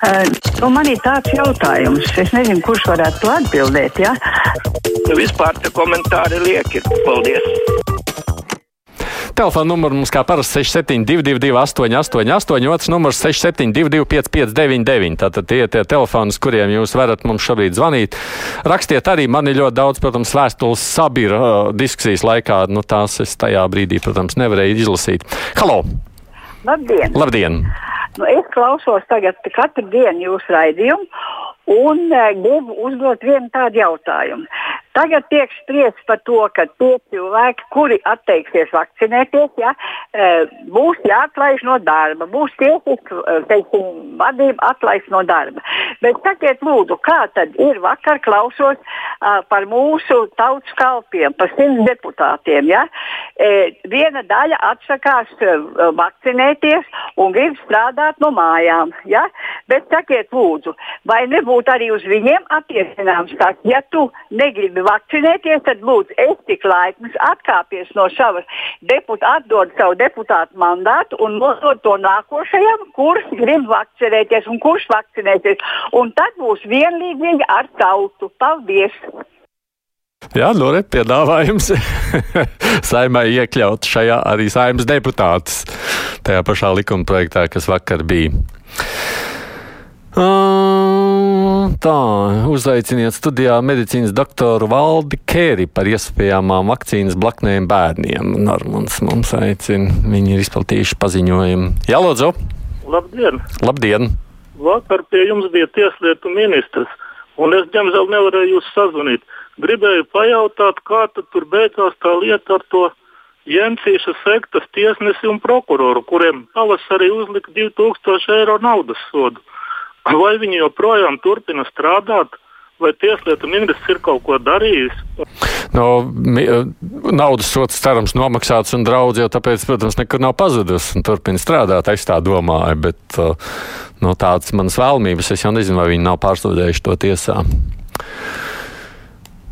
Uh, nu, man ir tāds jautājums, es nezinu, kurš varētu to atbildēt. Ja? Nu, vispār tie komentāri lieki. Paldies! Telefona numurs mums kā parasti 6722, 888, otrs numurs 672, 559, tātad tie ir tie telefoni, kuriem jūs varat mums šobrīd zvanīt. Rakstiet arī, man ir ļoti daudz, protams, vēstules sabira uh, diskusijas laikā, nu tās es tajā brīdī, protams, nevarēju izlasīt. Halo! Labdien! Labdien! Nu, es klausos tagad katru dienu jūsu raidījumu un uh, gribu uzdot vienu tādu jautājumu. Tagad tiek spriests par to, ka tie cilvēki, kuri atteiksies vakcinēties, ja, būs jāatlaiž no darba, būs tiesiski vadība atlaist no darba. Bet sakiet, lūdzu, kā tad ir vakar klausos uh, par mūsu tautas kalpiem, par simts deputātiem? Ja? E, viena daļa atsakās uh, vakcinēties un grib strādāt no mājām. Ja? Bet sakiet, lūdzu, vai nebūtu arī uz viņiem attiecināms tas, ja tu negribi gribi vakcinēties, tad lūdzu, es tik laipns atkāpies no savas deputāta, atdod savu deputātu mandātu un nodod to nākošajam, kurš grib vakcinēties un kurš vakcinēsies. Un tad būs vienlīdzīgi ar tautu. Paldies! Jā, re, piedāvājums saimai iekļaut šajā arī saimas deputātus tajā pašā likuma projektā, kas vakar bija. Tā, uzaiciniet studijā medicīnas doktoru Valdi Kēri par iespējamām vakcīnas blaknēm bērniem. Normans mums aicina, viņi ir izplatījuši paziņojumu. Jā, lūdzu! Labdien! Labdien! Vakar pie jums bija tieslietu ministrs, un es, diemžēl, nevarēju jūs sazvanīt. Gribēju pajautāt, kā tur beidzās tā lieta ar to Jensīša sektas tiesnesi un prokuroru, kuriem pavasarī uzlika 2000 eiro naudas sodu. Vai viņi joprojām turpina strādāt? Vai tieslietu ministrs ir kaut ko darījis? No, naudas sots cerams nomaksāts un draudz jau tāpēc, protams, nekur nav pazudus un turpina strādāt. Es tā domāju, bet uh, no tādas manas vēlmības es jau nezinu, vai viņi nav pārsūdzējuši to tiesā.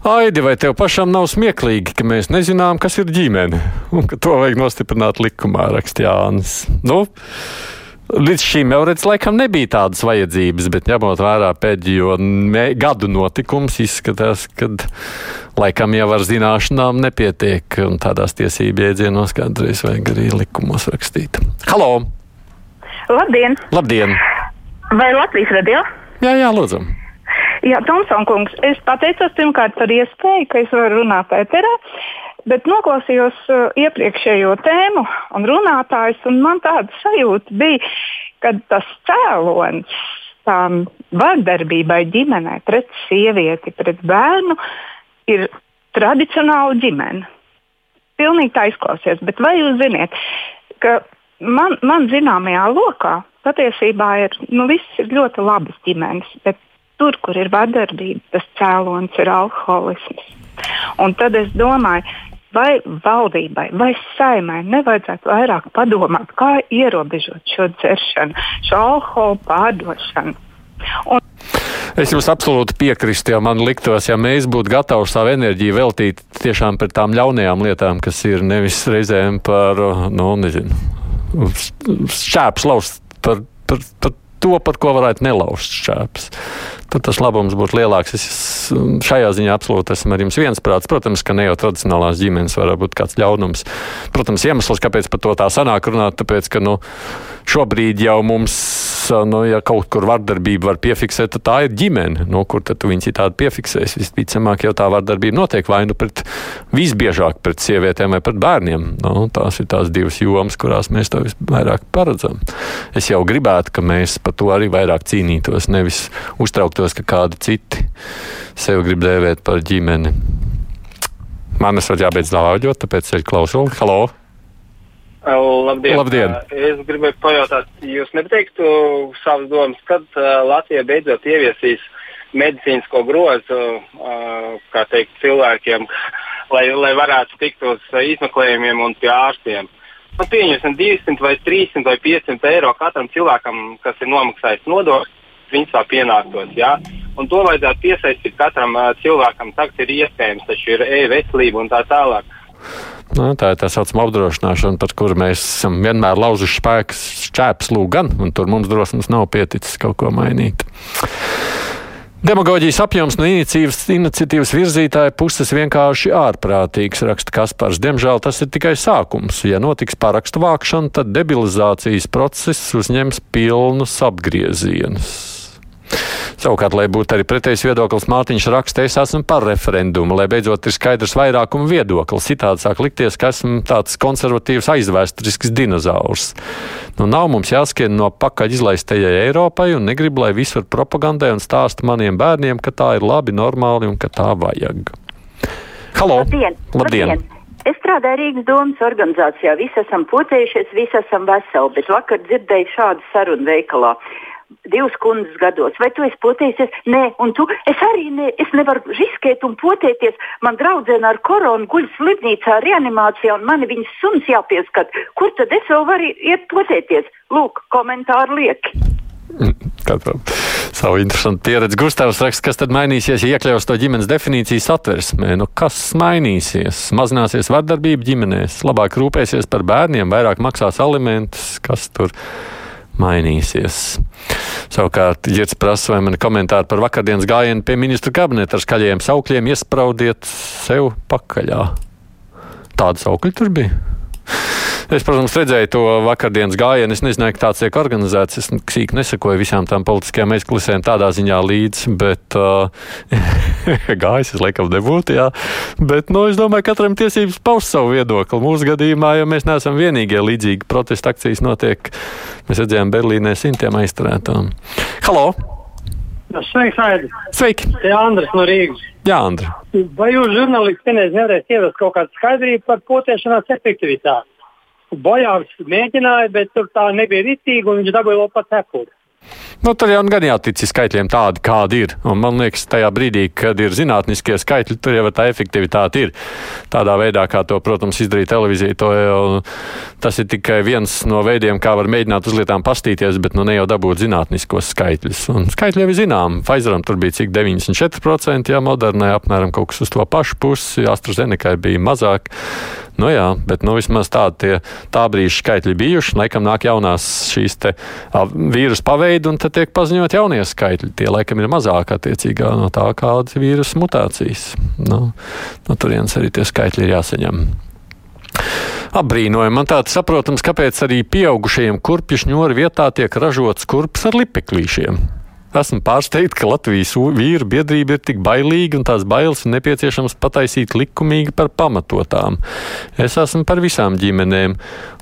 Aidi, vai tev pašam nav smieklīgi, ka mēs nezinām, kas ir ģimene un ka to vajag nostiprināt likumā, raksta Jānis? Nu, Līdz šim jau redz, laikam nebija tādas vajadzības, bet ņemot vērā pēdējo gadu notikums, izskatās, ka laikam jau ar zināšanām nepietiek un tādās tiesību iedzienos kādreiz vajag arī likumos rakstīt. Halo! Labdien! Labdien! Vai Latvijas radio? Jā, jā, lūdzu! Jā, Tomson kungs, es pateicos pirmkārt par iespēju, ka es varu runāt ēterā. Bet noklausījos uh, iepriekšējo tēmu un runātājus, un man tāda sajūta bija, ka tas cēlonis tām vardarbībai ģimenē pret sievieti, pret bērnu ir tradicionāla ģimene. Pilnīgi tā izklausies, bet vai jūs zināt, ka man, man zināmajā lokā patiesībā ir, nu, viss ir ļoti labas ģimenes, bet tur, kur ir vardarbība, tas cēlonis ir alkoholisms. Un tad es domāju, vai valdībai, vai saimai nevajadzētu vairāk padomāt, kā ierobežot šo dzeršanu, šo alkoholu pārdošanu. Un Es jums absolūti piekrītu, ja man liktos, ja mēs būtu gatavi savu enerģiju veltīt tiešām par tām ļaunajām lietām, kas ir nevis reizēm par, nu, nezinu, šķēpes laust par, par, par to, par ko varētu nelauzt šķēpes tad tas labums būtu lielāks. Es šajā ziņā absolūti esmu ar jums viensprāts. Protams, ka ne jau tradicionālās ģimenes var būt kāds ļaunums. Protams, iemesls, kāpēc par to tā sanāk runāt, tāpēc, ka nu, šobrīd jau mums, nu, ja kaut kur vardarbība var piefiksēt, tad tā ir ģimene. Nu, kur tad viņi citādi piefiksēs? Visticamāk, jau tā vardarbība notiek vai nu pret visbiežāk pret sievietēm vai pret bērniem. Nu, tās ir tās divas jomas, kurās mēs to visvairāk paredzam. Es jau gribētu, ka mēs par to arī vairāk cīnītos, nevis uztraukt uztrauktos, ka kādi citi sevi grib dēvēt par ģimeni. Man esat jābeidz dāvāģot, tāpēc ceļu klausulu. Halo! Labdien. Labdien! Es gribēju pajautāt, jūs nepateiktu savas domas, kad Latvija beidzot ieviesīs medicīnisko grozu, kā teikt, cilvēkiem, lai, lai varētu tikt uz izmeklējumiem un pie ārstiem. Nu, pieņemsim 200 vai 300 vai 500 eiro katram cilvēkam, kas ir nomaksājis nodokļus principā pienāktos. Ja? Un to vajadzētu piesaistīt katram uh, cilvēkam, tagad ir iespējams, taču ir e-veselība un tā tālāk. Nu, tā ir tā saucamā apdrošināšana, par kuru mēs esam vienmēr lauzuši spēkus šķēpes lūgan, un tur mums drosmes nav pieticis kaut ko mainīt. Demagoģijas apjoms no iniciatīvas, iniciatīvas virzītāja puses vienkārši ārprātīgs, raksta Kaspars. Diemžēl tas ir tikai sākums. Ja notiks parakstu vākšana, tad debilizācijas process uzņems pilnus apgriezienus. Savukārt, lai būtu arī pretējs viedoklis, Mārtiņš raksta, es esmu par referendumu, lai beidzot ir skaidrs vairākuma viedoklis. Citādi sāk likties, ka esmu tāds konservatīvs aizvēsturisks dinozaurs. Nu, nav mums jāskrien no pakaļ izlaistajai Eiropai un negrib, lai visur propagandē un stāsta maniem bērniem, ka tā ir labi, normāli un ka tā vajag. Halo! Labdien! Labdien. Labdien. Es strādāju Rīgas domas organizācijā. Visi esam pocējušies, visi esam veseli, bet vakar dzirdēju šādu sarunu veikalā divas kundzes gados, vai tu esi potējies? Nē, un tu, es arī ne, es nevaru riskēt un potēties. Man draudzene ar koronu guļ slimnīcā, reanimācijā, un man viņas suns jāpieskat. Kur tad es vēl varu iet potēties? Lūk, komentāri lieki. Katram savu interesantu pieredzi. Gustavs raksta, kas tad mainīsies, ja iekļaus to ģimenes definīcijas atversmē. Nu, kas mainīsies? Mazināsies vardarbība ģimenēs, labāk rūpēsies par bērniem, vairāk maksās alimentus, kas tur mainīsies. Savukārt, Girts prasa, vai man komentāri par vakardienas gājienu pie ministra kabineta ar skaļiem saukļiem iespraudiet sev pakaļā. Tāda saukļa tur bija. Es, protams, redzēju to vakardienas gājienu. Es nezināju, ka tāds tiek organizēts. Es sīk nesakoju visām tām politiskajām aizklisēm tādā ziņā līdzi, bet uh, gājis es laikam nebūtu, jā. Bet, nu, es domāju, katram tiesības paust savu viedokli. Mūsu gadījumā, jo mēs neesam vienīgie līdzīgi protesta akcijas notiek, mēs redzējām Berlīnē simtiem aizturētām. Halo! Sveiks, Aidi! Sveiki! Jā, Andris no Rīgas. Jā, Andri. Vai jūs žurnālisti nevarēsiet ievest kaut kādu skaidrību par potēšanās efektivitāti? Bojārs mēģināja, bet tur tā nebija ritīgi, un viņš dabūja vēl pat cepuri. Nu, tad jau gan jātic skaitļiem tādi, kādi ir. Un man liekas, tajā brīdī, kad ir zinātniskie skaitļi, tur jau tā efektivitāte ir. Tādā veidā, kā to, protams, izdarīja televīzija, to jau tas ir tikai viens no veidiem, kā var mēģināt uz lietām pastīties, bet nu ne jau dabūt zinātniskos skaitļus. Un skaitļi jau ir zinām. Pfizeram tur bija cik 94%, ja modernai apmēram kaut kas uz to pašu pusi, AstraZenekai bija mazāk. Nu jā, bet nu, vismaz tādi tā brīža skaitļi bijuši. Laikam nāk jaunās šīs te vīrusu paveidi, un tad tiek paziņot jaunie skaitļi. Tie laikam ir mazāk attiecīgā no tā, kādas vīrusu mutācijas. Nu, no turienes arī tie skaitļi ir jāsaņem. Apbrīnojami. Man tāds saprotams, kāpēc arī pieaugušajiem kurpju šņūru vietā tiek ražots kurps ar lipeklīšiem. Esmu pārsteigts, ka Latvijas vīru biedrība ir tik bailīga un tās bailes ir nepieciešams pataisīt likumīgi par pamatotām. Es esmu par visām ģimenēm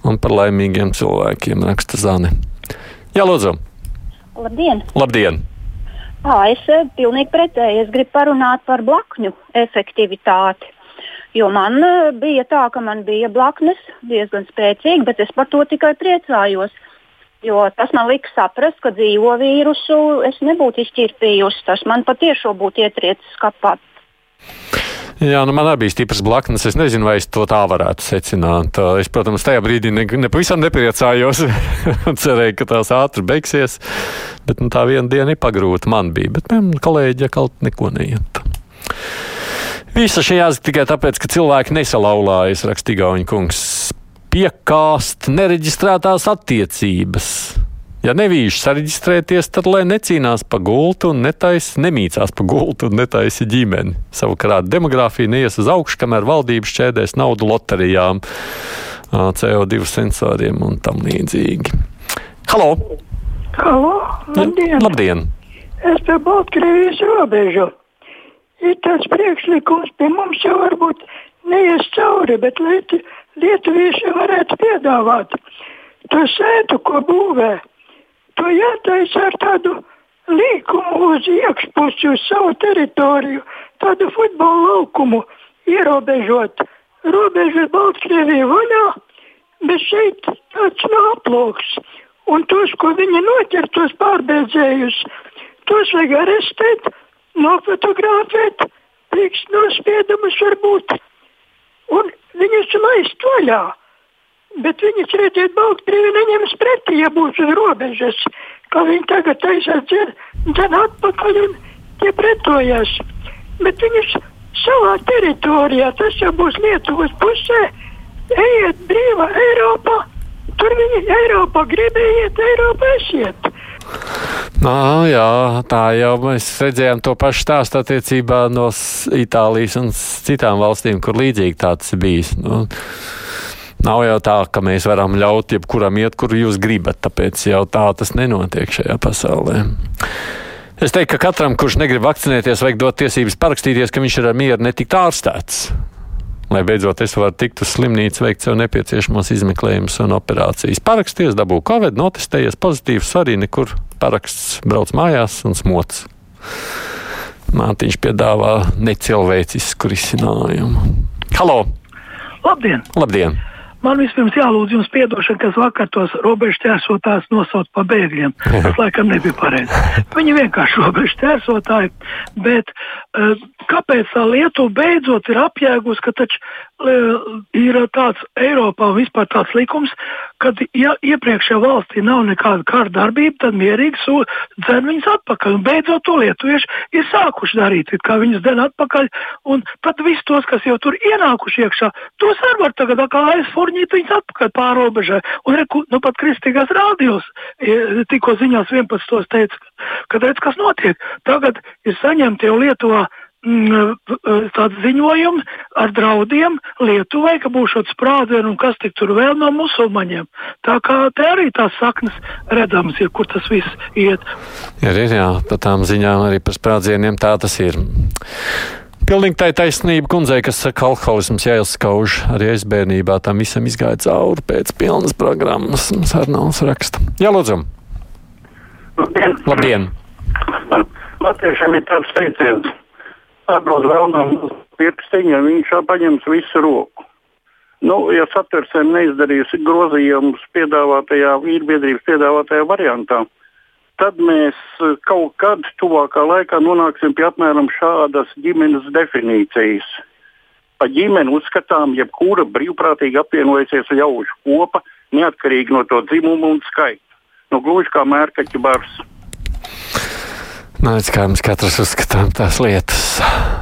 un par laimīgiem cilvēkiem, raksta Zane. Jā, lūdzu! Labdien! Labdien. À, es pilnīgi pretēji. Es gribu parunāt par blakņu efektivitāti. Jo man bija tā, ka man bija blaknes diezgan spēcīgi, bet es par to tikai priecājos. Jo tas man lika saprast, ka dzīvo vīrusu es nebūtu izšķirtījusi. Tas man patiešām būtu ietriecis kapā. Jā, nu man arī bija stiprs blaknes. Es nezinu, vai es to tā varētu secināt. Es, protams, tajā brīdī ne, ne pavisam nepriecājos un cerēju, ka tās ātri beigsies. Bet nu, tā viena diena ir pagrūta man bija. Bet man kolēģi kaut neko neiet. Visa šī jāsaka tikai tāpēc, ka cilvēki nesalaulājas, rakstīja Gauņa kungs piekāst nereģistrētās attiecības. Ja nevīši sareģistrēties, tad lai necīnās pa gultu un netaisa, nemīcās pa gultu un netaisa ģimeni. Savukārt demogrāfija neies uz augšu, kamēr valdības šķēdēs naudu loterijām, CO2 sensoriem un tam līdzīgi. Halo! Halo! Labdien! Ja, labdien. Es pie Baltkrievijas robežu. Ir tāds priekšlikums, pie mums jau varbūt neies cauri, bet lieti lietuvieši varētu piedāvāt to sētu, ko būvē. To jātaisa ar tādu līkumu uz iekšpusi, uz savu teritoriju, tādu futbola laukumu ierobežot. Robeža Baltkrievija vaļā, bet šeit tāds nav aploks. Un tos, ko viņi noķer, tos pārbēdzējus, tos vajag arestēt, nofotografēt, priekš nospiedumus varbūt un viņus laist vaļā. Bet viņas, redziet, Baltkrievi neņems pretī, ja būs uz robežas, kā viņi tagad taisās dzen, dzen atpakaļ un tie pretojas. Bet viņus savā teritorijā, tas jau būs Lietuvas pusē, ejiet brīvā Eiropā. Tur viņi Eiropā grib iet, Eiropā ešiet. Nā, jā, tā jau mēs redzējām to pašu stāstu attiecībā no Itālijas un citām valstīm, kur līdzīgi tāds bijis. Nu, nav jau tā, ka mēs varam ļaut jebkuram iet, kur jūs gribat, tāpēc jau tā tas nenotiek šajā pasaulē. Es teiktu, ka katram, kurš negrib vakcinēties, vajag dot tiesības parakstīties, ka viņš ir ar mieru netikt ārstēts lai beidzot es varu tikt uz slimnīcu, veikt sev nepieciešamos izmeklējumus un operācijas. Paraksties, dabū covid, notestējies pozitīvs, arī nekur paraksts brauc mājās un smots. Mātiņš piedāvā necilvēcisku risinājumu. Halo! Labdien! Labdien! Man vispirms jālūdz jums atdošana, kas vakar tos robežu ķērsotājus nosauc par bēgļiem. Tas laikam nebija pareizi. Viņi vienkārši robežu ķērsotāji, bet uh, kāpēc tā Lietuva beidzot ir apjēgus, ka taču uh, ir tāds Eiropā vispār tāds likums, kad ja iepriekšējā valstī nav nekāda kara darbība, tad mierīgi dzen viņus atpakaļ. Un beidzot to lietuvieši ir sākuši darīt, kā viņus dzen atpakaļ, un tad visus tos, kas jau tur ienākuši iekšā, tos arī var tagad kā paņīt viņus atpakaļ pārobežai. Un reku, nu pat kristīgās rādījos tikko ziņās 11. teica, ka redz, kas notiek. Tagad ir saņemti jau Lietuvā mm, tādi ziņojumi ar draudiem Lietuvai, ka būs šāds sprādziens un kas tik tur vēl no musulmaņiem. Tā kā te arī tās saknes redzamas ir, kur tas viss iet. Ir, ir jā, par tām ziņām arī par sprādzieniem tā tas ir. Pilnīgi tā taisnība kundzei, kas saka, alkoholisms jāizskauž. Arī es bērnībā tam visam izgāju cauri pēc pilnas programmas. Sarnāls raksta. Jā, lūdzu. Labdien! Labdien. Latviešiem ir tāds teiciens, atbrauc vēlnam pirkstiņa, viņš paņems visu roku. Nu, ja satversēm neizdarīs grozījumus piedāvātajā, vīrbiedrības piedāvātajā variantā, tad mēs eh, kaut kad tuvākā laikā nonāksim pie apmēram šādas ģimenes definīcijas. Par ģimeni uzskatām, jebkura brīvprātīgi apvienojusies ļaužu kopa, neatkarīgi no to dzimumu un skaita. Nu, gluži kā mērkaķa bars. Nu, kā mēs katrs uzskatām tās lietas.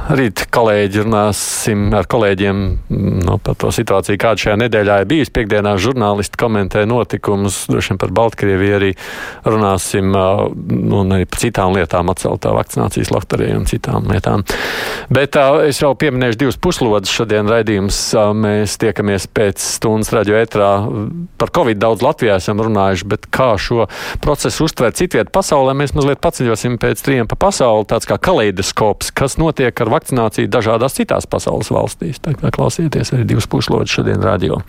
Rīt kolēģi runāsim ar kolēģiem nu, par to situāciju, kāda šajā nedēļā ir bijusi. Piektdienā žurnālisti komentē notikumus, droši vien par Baltkrieviju arī runāsim, un arī par citām lietām, atceltā vakcinācijas loteriju un citām lietām. Bet es jau pieminēšu divas puslodus šodien raidījums. Mēs tiekamies pēc stundas radio etrā. Par Covid daudz Latvijā esam runājuši, bet kā šo procesu uztvērt citviet pasaulē, mēs mazliet paceļosim pēc trijiem pa pasauli, tāds kā kaleidoskops, kas notiek ar vakcināciju dažādās citās pasaules valstīs. Tā kā klausieties arī divas puslodžas šodien radio.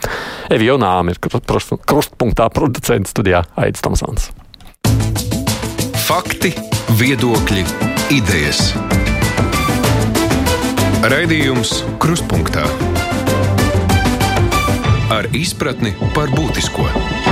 Evi Jonām ir krustpunktā producents studijā Aits Tomsons. Fakti, viedokļi, idejas. Raidījums Krustpunktā ar izpratni par būtisko.